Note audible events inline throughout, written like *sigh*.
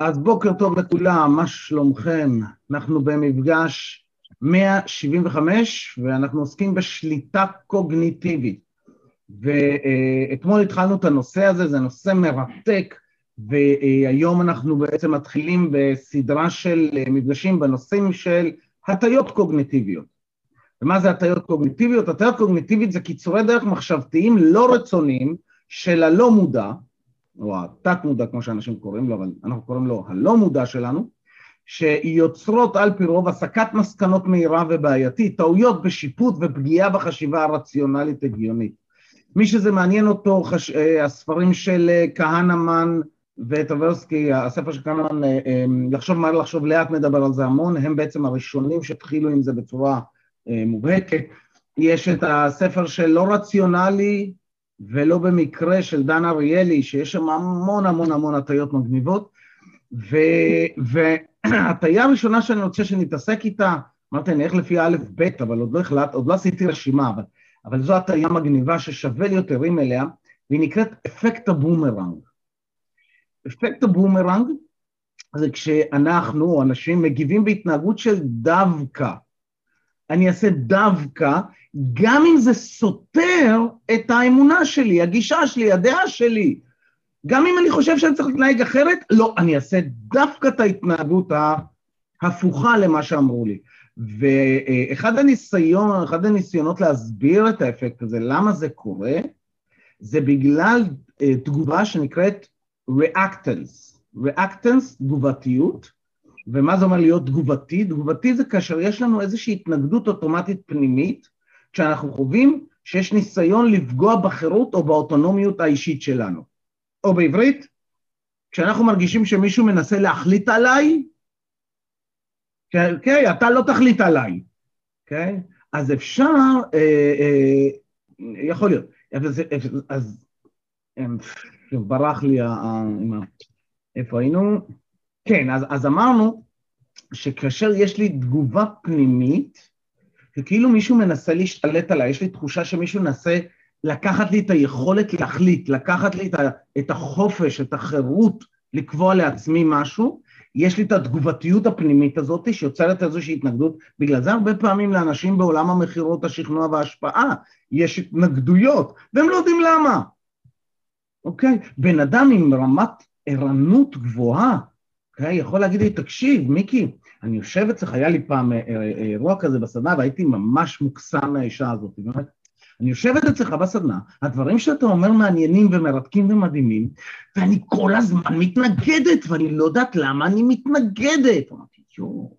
אז בוקר טוב לכולם, מה שלומכם? אנחנו במפגש 175 ואנחנו עוסקים בשליטה קוגניטיבית. ואתמול התחלנו את הנושא הזה, זה נושא מרתק, והיום אנחנו בעצם מתחילים בסדרה של מפגשים בנושאים של הטיות קוגניטיביות. ומה זה הטיות קוגניטיביות? הטיות קוגניטיבית זה קיצורי דרך מחשבתיים לא רצוניים של הלא מודע, או התת מודע כמו שאנשים קוראים לו, אבל אנחנו קוראים לו הלא מודע שלנו, שיוצרות על פי רוב הסקת מסקנות מהירה ובעייתית, טעויות בשיפוט ופגיעה בחשיבה הרציונלית הגיונית. מי שזה מעניין אותו, חש... אה, הספרים של אה, כהנמן וטברסקי, הספר של כהנמן, אה, לחשוב מהר לחשוב לאט מדבר על זה המון, הם בעצם הראשונים שהתחילו עם זה בצורה מובהקת. יש את הספר של לא רציונלי ולא במקרה של דן אריאלי, שיש שם המון המון המון הטיות מגניבות, וההטיה הראשונה שאני רוצה שנתעסק איתה, אמרתי, אני אלך לפי א' ב', אבל עוד לא החלט, עוד לא עשיתי רשימה, אבל, אבל זו הטיה מגניבה ששווה להרים אליה, והיא נקראת אפקט הבומרנג. אפקט הבומרנג זה כשאנחנו, אנשים, מגיבים בהתנהגות של דווקא. אני אעשה דווקא, גם אם זה סותר את האמונה שלי, הגישה שלי, הדעה שלי. גם אם אני חושב שאני צריך להתנהג אחרת, לא, אני אעשה דווקא את ההתנהגות ההפוכה למה שאמרו לי. ואחד הניסיון, אחד הניסיונות להסביר את האפקט הזה, למה זה קורה, זה בגלל אה, תגובה שנקראת reactance. reactance, תגובתיות, ומה זה אומר להיות תגובתי? תגובתי זה כאשר יש לנו איזושהי התנגדות אוטומטית פנימית, כשאנחנו חווים שיש ניסיון לפגוע בחירות או באוטונומיות האישית שלנו. או בעברית, כשאנחנו מרגישים שמישהו מנסה להחליט עליי, אוקיי, אתה לא תחליט עליי, אוקיי? אז אפשר, אה, אה, יכול להיות, אז, אז ברח לי, איפה היינו? כן, אז, אז אמרנו שכאשר יש לי תגובה פנימית, וכאילו מישהו מנסה להשתלט עליי, יש לי תחושה שמישהו מנסה לקחת לי את היכולת להחליט, לקחת לי את החופש, את החירות לקבוע לעצמי משהו, יש לי את התגובתיות הפנימית הזאת שיוצרת איזושהי התנגדות, בגלל זה הרבה פעמים לאנשים בעולם המכירות, השכנוע וההשפעה יש התנגדויות, והם לא יודעים למה, אוקיי? בן אדם עם רמת ערנות גבוהה? יכול להגיד לי, תקשיב, מיקי, אני יושב אצלך, היה לי פעם אה, אה, אירוע כזה בסדנה והייתי ממש מוקסם מהאישה הזאת, באמת. אני יושבת אצלך בסדנה, הדברים שאתה אומר מעניינים ומרתקים ומדהימים, ואני כל הזמן מתנגדת, ואני לא יודעת למה אני מתנגדת. אמרתי, יואו,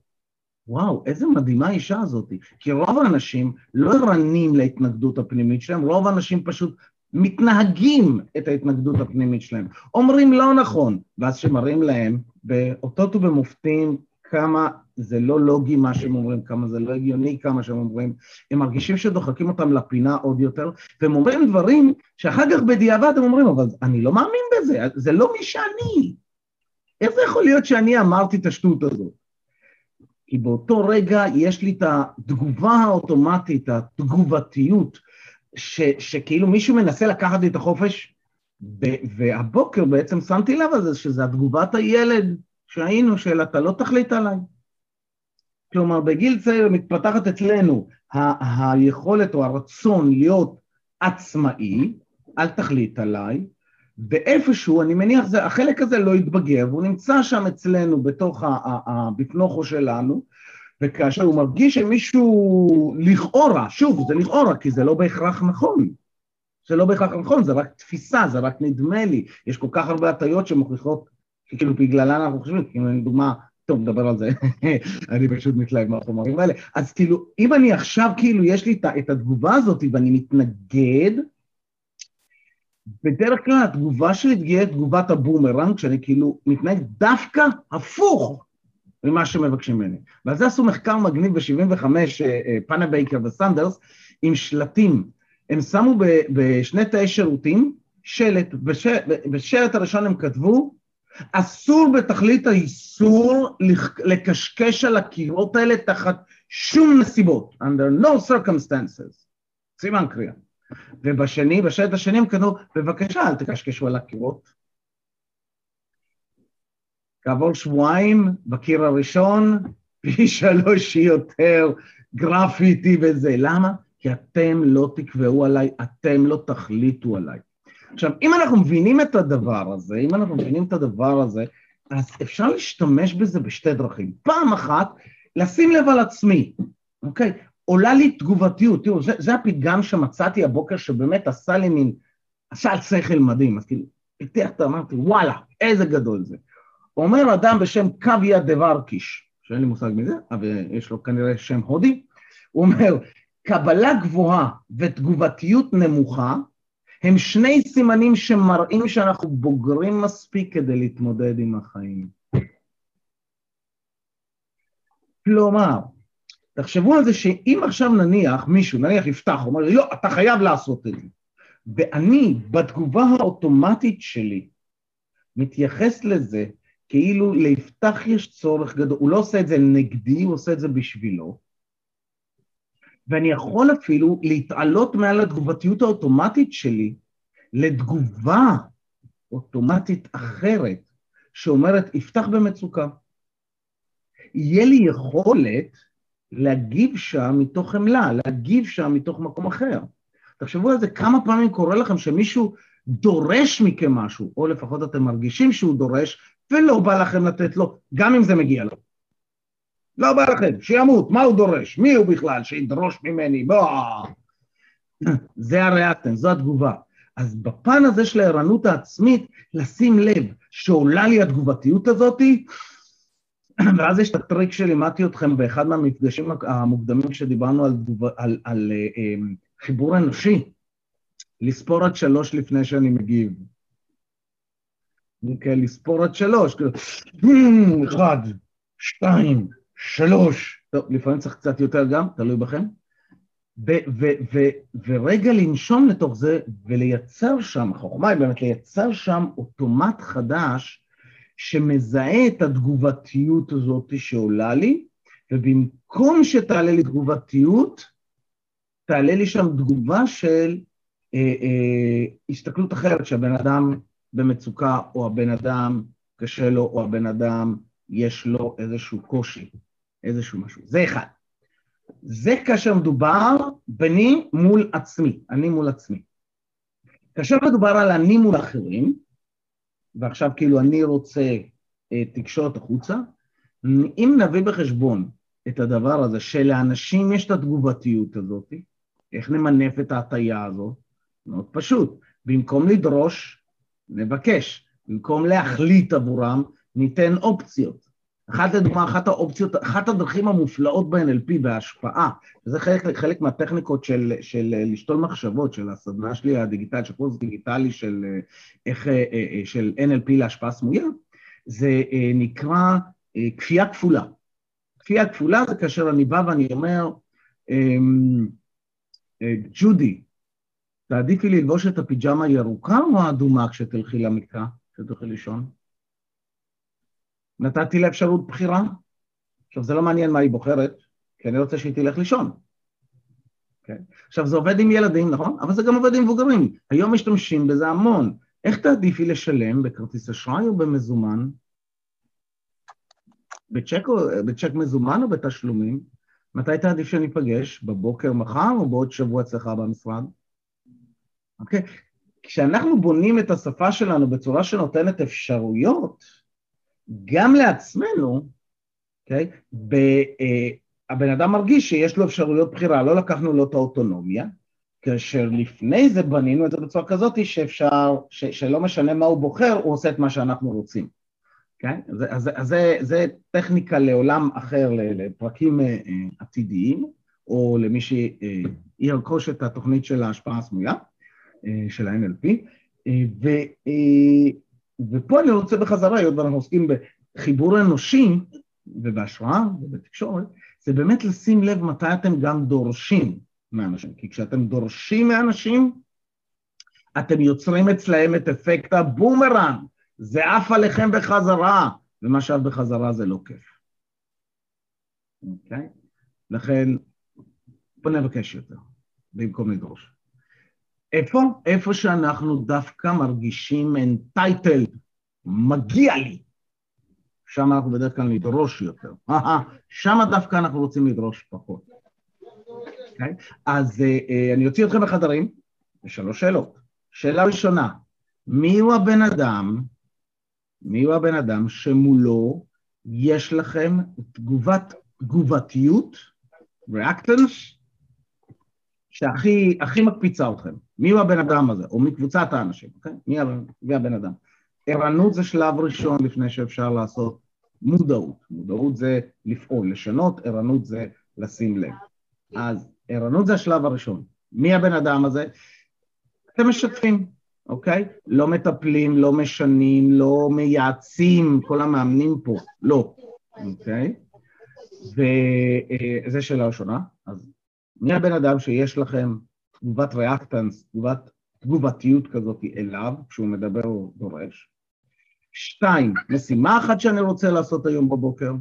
וואו, איזה מדהימה האישה הזאת. כי רוב האנשים לא ערנים להתנגדות הפנימית שלהם, רוב האנשים פשוט מתנהגים את ההתנגדות הפנימית שלהם. אומרים לא נכון, ואז שמראים להם באותות ובמופתים כמה זה לא לוגי מה שהם אומרים, כמה זה לא הגיוני כמה שהם אומרים, הם מרגישים שדוחקים אותם לפינה עוד יותר, והם אומרים דברים שאחר כך בדיעבד הם אומרים, אבל אני לא מאמין בזה, זה לא מי שאני. איך זה יכול להיות שאני אמרתי את השטות הזאת? כי באותו רגע יש לי את התגובה האוטומטית, התגובתיות, ש, שכאילו מישהו מנסה לקחת לי את החופש, והבוקר בעצם שמתי לב על זה, שזה התגובת הילד שהיינו של אתה לא תחליט עליי. כלומר, בגיל צעיר מתפתחת אצלנו ה- היכולת או הרצון להיות עצמאי, אל תחליט עליי, ואיפשהו, אני מניח, זה, החלק הזה לא יתבגר, והוא נמצא שם אצלנו בתוך הבפנוכו שלנו, וכאשר הוא מרגיש שמישהו לכאורה, שוב, זה לכאורה, כי זה לא בהכרח נכון. זה לא בהכרח נכון, זה רק תפיסה, זה רק נדמה לי. יש כל כך הרבה הטיות שמוכיחות, כאילו בגללן אנחנו חושבים, כאילו, לדוגמה, טוב, נדבר על זה, *laughs* אני פשוט מתלהב מהחומרים האלה. אז כאילו, אם אני עכשיו, כאילו, יש לי את התגובה הזאת ואני מתנגד, בדרך כלל התגובה שלי תהיה תגובת הבומרנג, שאני כאילו מתנהג דווקא הפוך ממה שמבקשים ממני. ועל זה עשו מחקר מגניב ב-75, אה, אה, פנבייקר וסנדרס, עם שלטים. הם שמו בשני תאי שירותים שלט, בשלט הראשון הם כתבו, אסור בתכלית האיסור לקשקש על הקירות האלה תחת שום נסיבות, under no circumstances, סימן קריאה. ובשני, בשלט השני הם כתבו, בבקשה אל תקשקשו על הקירות. כעבור שבועיים, בקיר הראשון, *laughs* פי שלוש יותר גרפיטי וזה. למה? כי אתם לא תקבעו עליי, אתם לא תחליטו עליי. עכשיו, אם אנחנו מבינים את הדבר הזה, אם אנחנו מבינים את הדבר הזה, אז אפשר להשתמש בזה בשתי דרכים. פעם אחת, לשים לב על עצמי, אוקיי? עולה לי תגובתיות, תראו, זה, זה הפתגם שמצאתי הבוקר שבאמת עשה לי מין, עשה על שכל מדהים, אז כאילו, פיתח את אמרתי, וואלה, איזה גדול זה. אומר אדם בשם קוויה דוורקיש, שאין לי מושג מזה, אבל יש לו כנראה שם הודי, הוא אומר, קבלה גבוהה ותגובתיות נמוכה הם שני סימנים שמראים שאנחנו בוגרים מספיק כדי להתמודד עם החיים. כלומר, תחשבו על זה שאם עכשיו נניח מישהו, נניח יפתח, אומר לי, לא, אתה חייב לעשות את זה. ואני, בתגובה האוטומטית שלי, מתייחס לזה כאילו ליפתח יש צורך גדול, הוא לא עושה את זה נגדי, הוא עושה את זה בשבילו. ואני יכול אפילו להתעלות מעל התגובתיות האוטומטית שלי לתגובה אוטומטית אחרת, שאומרת, יפתח במצוקה. יהיה לי יכולת להגיב שם מתוך חמלה, להגיב שם מתוך מקום אחר. תחשבו על זה, כמה פעמים קורה לכם שמישהו דורש מכם משהו, או לפחות אתם מרגישים שהוא דורש, ולא בא לכם לתת לו, גם אם זה מגיע לו. לא בא לכם, שימות, מה הוא דורש? מי הוא בכלל שידרוש ממני? בוא. זה הריאקטן, זו התגובה. אז בפן הזה של הערנות העצמית, לשים לב שעולה לי התגובתיות הזאתי, ואז יש את הטריק שלימדתי אתכם באחד מהמפגשים המוקדמים כשדיברנו על. על, על, על אה, אה, חיבור אנושי, לספור עד שלוש לפני שאני מגיב. לספור עד שלוש, כאילו, אחד, שתיים, שלוש, טוב, לפעמים צריך קצת יותר גם, תלוי בכם, ורגע לנשום לתוך זה ולייצר שם, החוכמה היא באמת לייצר שם אוטומט חדש שמזהה את התגובתיות הזאת שעולה לי, ובמקום שתעלה לי תגובתיות, תעלה לי שם תגובה של אה, אה, הסתכלות אחרת, שהבן אדם במצוקה, או הבן אדם קשה לו, או הבן אדם יש לו איזשהו קושי, איזשהו משהו. זה אחד. זה כאשר מדובר ביני מול עצמי, אני מול עצמי. כאשר מדובר על אני מול אחרים, ועכשיו כאילו אני רוצה אה, תקשורת החוצה, אם נביא בחשבון את הדבר הזה שלאנשים יש את התגובתיות הזאת, איך נמנף את ההטייה הזאת? מאוד פשוט. במקום לדרוש, נבקש. במקום להחליט עבורם, ניתן אופציות. אחת לדוגמה, אחת האופציות, אחת הדרכים המופלאות ב-NLP בהשפעה, וזה חלק, חלק מהטכניקות של, של לשתול מחשבות, של הסדנה שלי הדיגיטלית, של קורס דיגיטלי של, איך, אה, אה, של NLP להשפעה סמויה, זה אה, נקרא כפייה כפולה. כפייה כפולה זה כאשר אני בא ואני אומר, אמ, ג'ודי, תעדיפי ללבוש את הפיג'מה הירוקה או האדומה כשתלכי למיטה, כשתלכי לישון? נתתי לה אפשרות בחירה. עכשיו, זה לא מעניין מה היא בוחרת, כי אני רוצה שהיא תלך לישון. Okay. כן? עכשיו, זה עובד עם ילדים, נכון? אבל זה גם עובד עם מבוגרים. היום משתמשים בזה המון. איך תעדיפי לשלם, בכרטיס אשראי או במזומן? בצ'ק, או, בצ'ק מזומן או בתשלומים? מתי תעדיף שניפגש? בבוקר מחר או בעוד שבוע אצלך במשרד? אוקיי? כשאנחנו בונים את השפה שלנו בצורה שנותנת אפשרויות, גם לעצמנו, אוקיי? Okay? אה, הבן אדם מרגיש שיש לו אפשרויות בחירה, לא לקחנו לו את האוטונומיה, כאשר לפני זה בנינו את זה בצורה כזאת שאפשר, ש, שלא משנה מה הוא בוחר, הוא עושה את מה שאנחנו רוצים. כן? אז, אז, אז זה, זה טכניקה לעולם אחר, לפרקים אה, עתידיים, או למי שירכוש את התוכנית של ההשפעה הסמויה, אה, של ה-NLP. ו, ופה אני רוצה בחזרה, היות ואנחנו עוסקים בחיבור אנושי ובהשראה ובתקשורת, זה באמת לשים לב מתי אתם גם דורשים מאנשים. כי כשאתם דורשים מאנשים, אתם יוצרים אצלהם את אפקט הבומרנג, זה עף עליכם בחזרה, ומה שעף בחזרה זה לא כיף. אוקיי? Okay? לכן, בוא נבקש יותר, במקום לדרוש. איפה? איפה שאנחנו דווקא מרגישים entitled, מגיע לי. שם אנחנו בדרך כלל נדרוש יותר. שם דווקא אנחנו רוצים לדרוש פחות. Okay? אוקיי? אז uh, uh, אני אוציא אתכם בחדרים, ושלוש שאלות. שאלה ראשונה, מי הוא הבן אדם, מי הוא הבן אדם שמולו יש לכם תגובת, תגובתיות, reactance, שהכי הכי מקפיצה אתכם? מי הוא הבן אדם הזה, או מקבוצת האנשים, אוקיי? מי, מי הבן אדם? ערנות זה שלב ראשון לפני שאפשר לעשות מודעות. מודעות זה לפעול, לשנות, ערנות זה לשים לב. אז ערנות זה השלב הראשון. מי הבן אדם הזה? אתם משתפים, אוקיי? לא מטפלים, לא משנים, לא מייעצים, כל המאמנים פה, לא, אוקיי? וזו אה, שאלה ראשונה. אז מי הבן אדם שיש לכם תגובת ריאקטנס, תגובת תגובתיות כזאת אליו, כשהוא מדבר או דורש? שתיים, משימה אחת שאני רוצה לעשות היום בבוקר.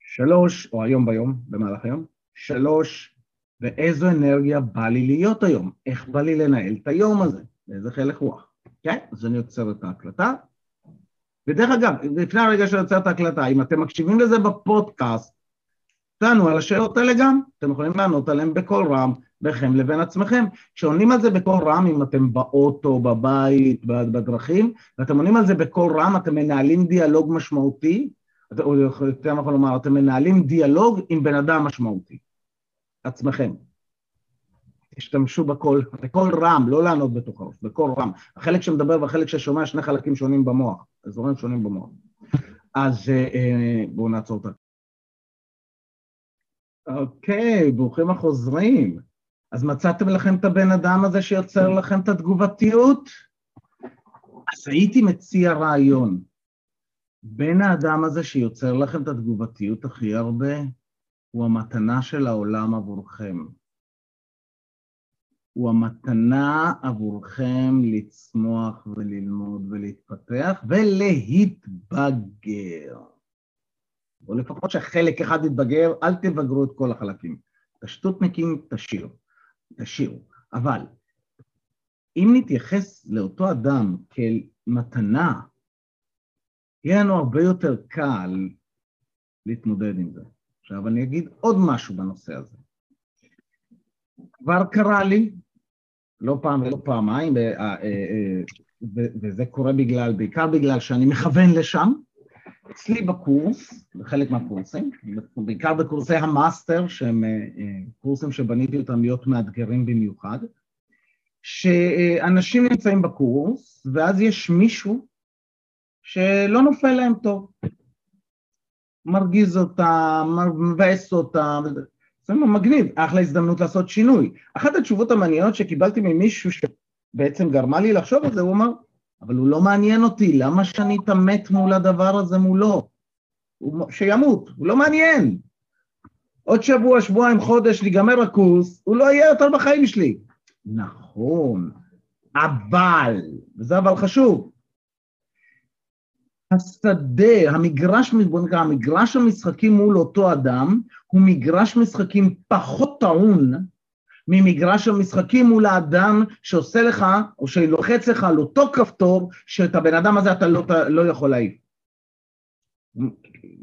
שלוש, או היום ביום, במהלך היום. שלוש, ואיזו אנרגיה בא לי להיות היום, איך בא לי לנהל את היום הזה, באיזה חלק רוח. כן? אז אני עוצר את ההקלטה. ודרך אגב, לפני הרגע שאני עוצר את ההקלטה, אם אתם מקשיבים לזה בפודקאסט, תענו על השאלות האלה גם, אתם יכולים לענות עליהן בקול רם, ביניכם לבין עצמכם. כשעונים על זה בקול רם, אם אתם באוטו, בבית, בדרכים, ואתם עונים על זה בקול רם, אתם מנהלים דיאלוג משמעותי, או יותר נכון לומר, אתם מנהלים דיאלוג עם בן אדם משמעותי. עצמכם. תשתמשו בקול, בקול רם, לא לענות בתוך הראש, בקול רם. החלק שמדבר והחלק ששומע, שני חלקים שונים במוח, אזורים שונים במוח. אז אה, אה, בואו נעצור אותה. אוקיי, ברוכים החוזרים. אז מצאתם לכם את הבן אדם הזה שיוצר לכם את התגובתיות? אז הייתי מציע רעיון. בין האדם הזה שיוצר לכם את התגובתיות הכי הרבה, הוא המתנה של העולם עבורכם. הוא המתנה עבורכם לצמוח וללמוד ולהתפתח ולהתבגר. או לפחות שחלק אחד יתבגר, אל תבגרו את כל החלקים. את השטותניקים תשאירו, תשאירו. אבל אם נתייחס לאותו אדם כאל מתנה, יהיה לנו הרבה יותר קל להתמודד עם זה. עכשיו אני אגיד עוד משהו בנושא הזה. כבר קרה לי, לא פעם ולא פעמיים, אה, אה, אה, וזה קורה בגלל, בעיקר בגלל שאני מכוון לשם, אצלי בקורס, בחלק מהקורסים, בעיקר בקורסי המאסטר, שהם קורסים שבניתי אותם להיות מאתגרים במיוחד, שאנשים נמצאים בקורס, ואז יש מישהו שלא נופל להם טוב. מרגיז אותם, מבאס אותם, זה מגניב, אחלה הזדמנות לעשות שינוי. אחת התשובות המעניינות שקיבלתי ממישהו שבעצם גרמה לי לחשוב על זה, הוא אמר, אבל הוא לא מעניין אותי, למה שאני אתעמת מול הדבר הזה מולו? הוא, שימות, הוא לא מעניין. עוד שבוע, שבועיים, חודש, ייגמר הקורס, הוא לא יהיה יותר בחיים שלי. נכון, אבל, וזה אבל חשוב, השדה, המגרש, בוא נקרא, המגרש המשחקים מול אותו אדם, הוא מגרש משחקים פחות טעון ממגרש המשחקים מול האדם שעושה לך, או שלוחץ לך על אותו כפתור, שאת הבן אדם הזה אתה לא, לא יכול להעיף.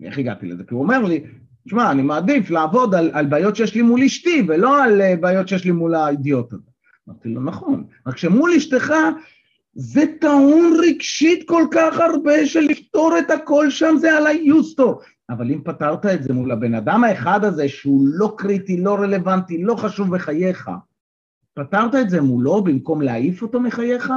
איך הגעתי לזה? כי הוא אומר לי, תשמע, אני מעדיף לעבוד על, על בעיות שיש לי מול אשתי, ולא על אה, בעיות שיש לי מול האידיוט הזה. אמרתי לו, נכון, רק שמול אשתך זה טעון רגשית כל כך הרבה שלפתור את הכל שם זה על היוסטו. אבל אם פתרת את זה מול הבן אדם האחד הזה שהוא לא קריטי, לא רלוונטי, לא חשוב בחייך, פתרת את זה מולו במקום להעיף אותו מחייך,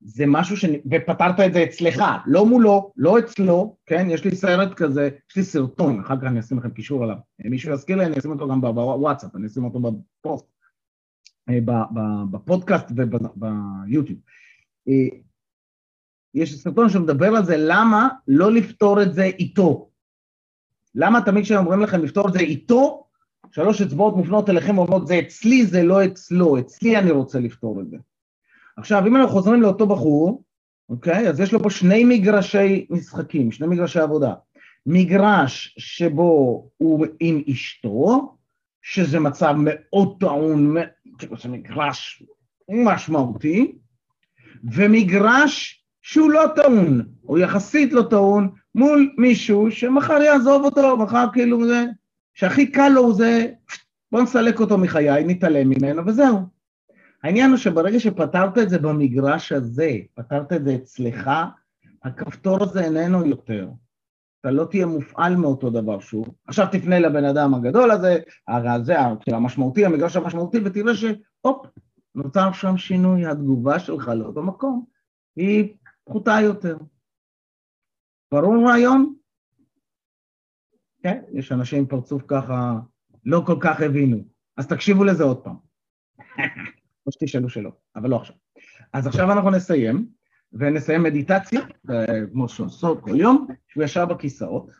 זה משהו ש... ופתרת את זה אצלך, לא מולו, לא אצלו, כן? יש לי סרט כזה, יש לי סרטון, אחר כך אני אשים לכם קישור עליו. מישהו יזכיר לי, אני אשים אותו גם בוואטסאפ, אני אשים אותו בפוסט, אה, בפודקאסט וביוטיוב. אה, יש סרטון שמדבר על זה, למה לא לפתור את זה איתו. למה תמיד כשאומרים לכם לפתור את זה איתו, שלוש אצבעות מופנות אליכם ואומרות, זה אצלי, זה לא אצלו, אצלי אני רוצה לפתור את זה. עכשיו, אם אנחנו חוזרים לאותו בחור, אוקיי? אז יש לו פה שני מגרשי משחקים, שני מגרשי עבודה. מגרש שבו הוא עם אשתו, שזה מצב מאוד טעון, זה מגרש משמעותי, ומגרש שהוא לא טעון, או יחסית לא טעון, מול מישהו שמחר יעזוב אותו, מחר כאילו זה, שהכי קל לו זה, בוא נסלק אותו מחיי, נתעלם ממנו וזהו. העניין הוא שברגע שפתרת את זה במגרש הזה, פתרת את זה אצלך, הכפתור הזה איננו יותר. אתה לא תהיה מופעל מאותו דבר שוב. עכשיו תפנה לבן אדם הגדול הזה, הזה, המשמעותי, המגרש המשמעותי, ותראה שהופ, נוצר שם שינוי, התגובה שלך לאותו מקום היא פחותה יותר. ברור רעיון? כן, יש אנשים עם פרצוף ככה, לא כל כך הבינו. אז תקשיבו לזה עוד פעם. *laughs* או שתשאלו שלא, אבל לא עכשיו. אז עכשיו אנחנו נסיים, ונסיים מדיטציה, כמו שעושות כל יום, שהוא ישר בכיסאות.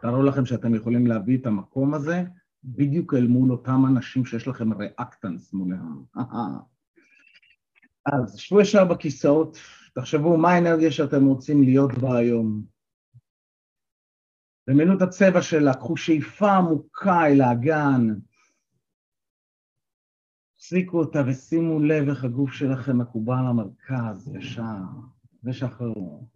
תארו לכם שאתם יכולים להביא את המקום הזה בדיוק אל מול אותם אנשים שיש לכם ריאקטנס מולם. *laughs* אז שבו ישר בכיסאות, תחשבו מה האנרגיה שאתם רוצים להיות בה היום. דמיינו את הצבע שלה, קחו שאיפה עמוקה אל האגן. הפסיקו אותה ושימו לב איך הגוף שלכם מקובל למרכז, ישר, ושחררו.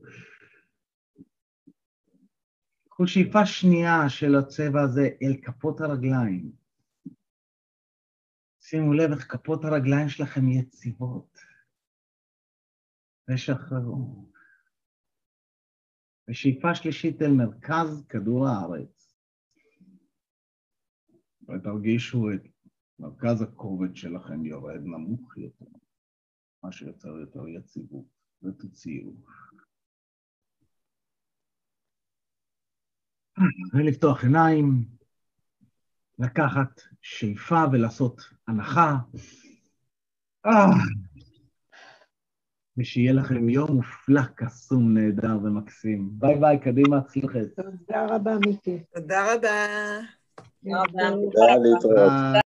קחו שאיפה שנייה של הצבע הזה אל כפות הרגליים. שימו לב איך כפות הרגליים שלכם יציבות. ושחררו. ושאיפה שלישית אל מרכז כדור הארץ. ותרגישו את מרכז הכובד שלכם יורד נמוך יותר, מה שיוצר יותר יציבות, ותוציאו. ולפתוח עיניים, לקחת שאיפה ולעשות הנחה. ושיהיה לכם יום מופלא, קסום, נהדר ומקסים. ביי ביי, קדימה, הצלחת. תודה רבה, מיקי. תודה רבה. תודה, להתראות.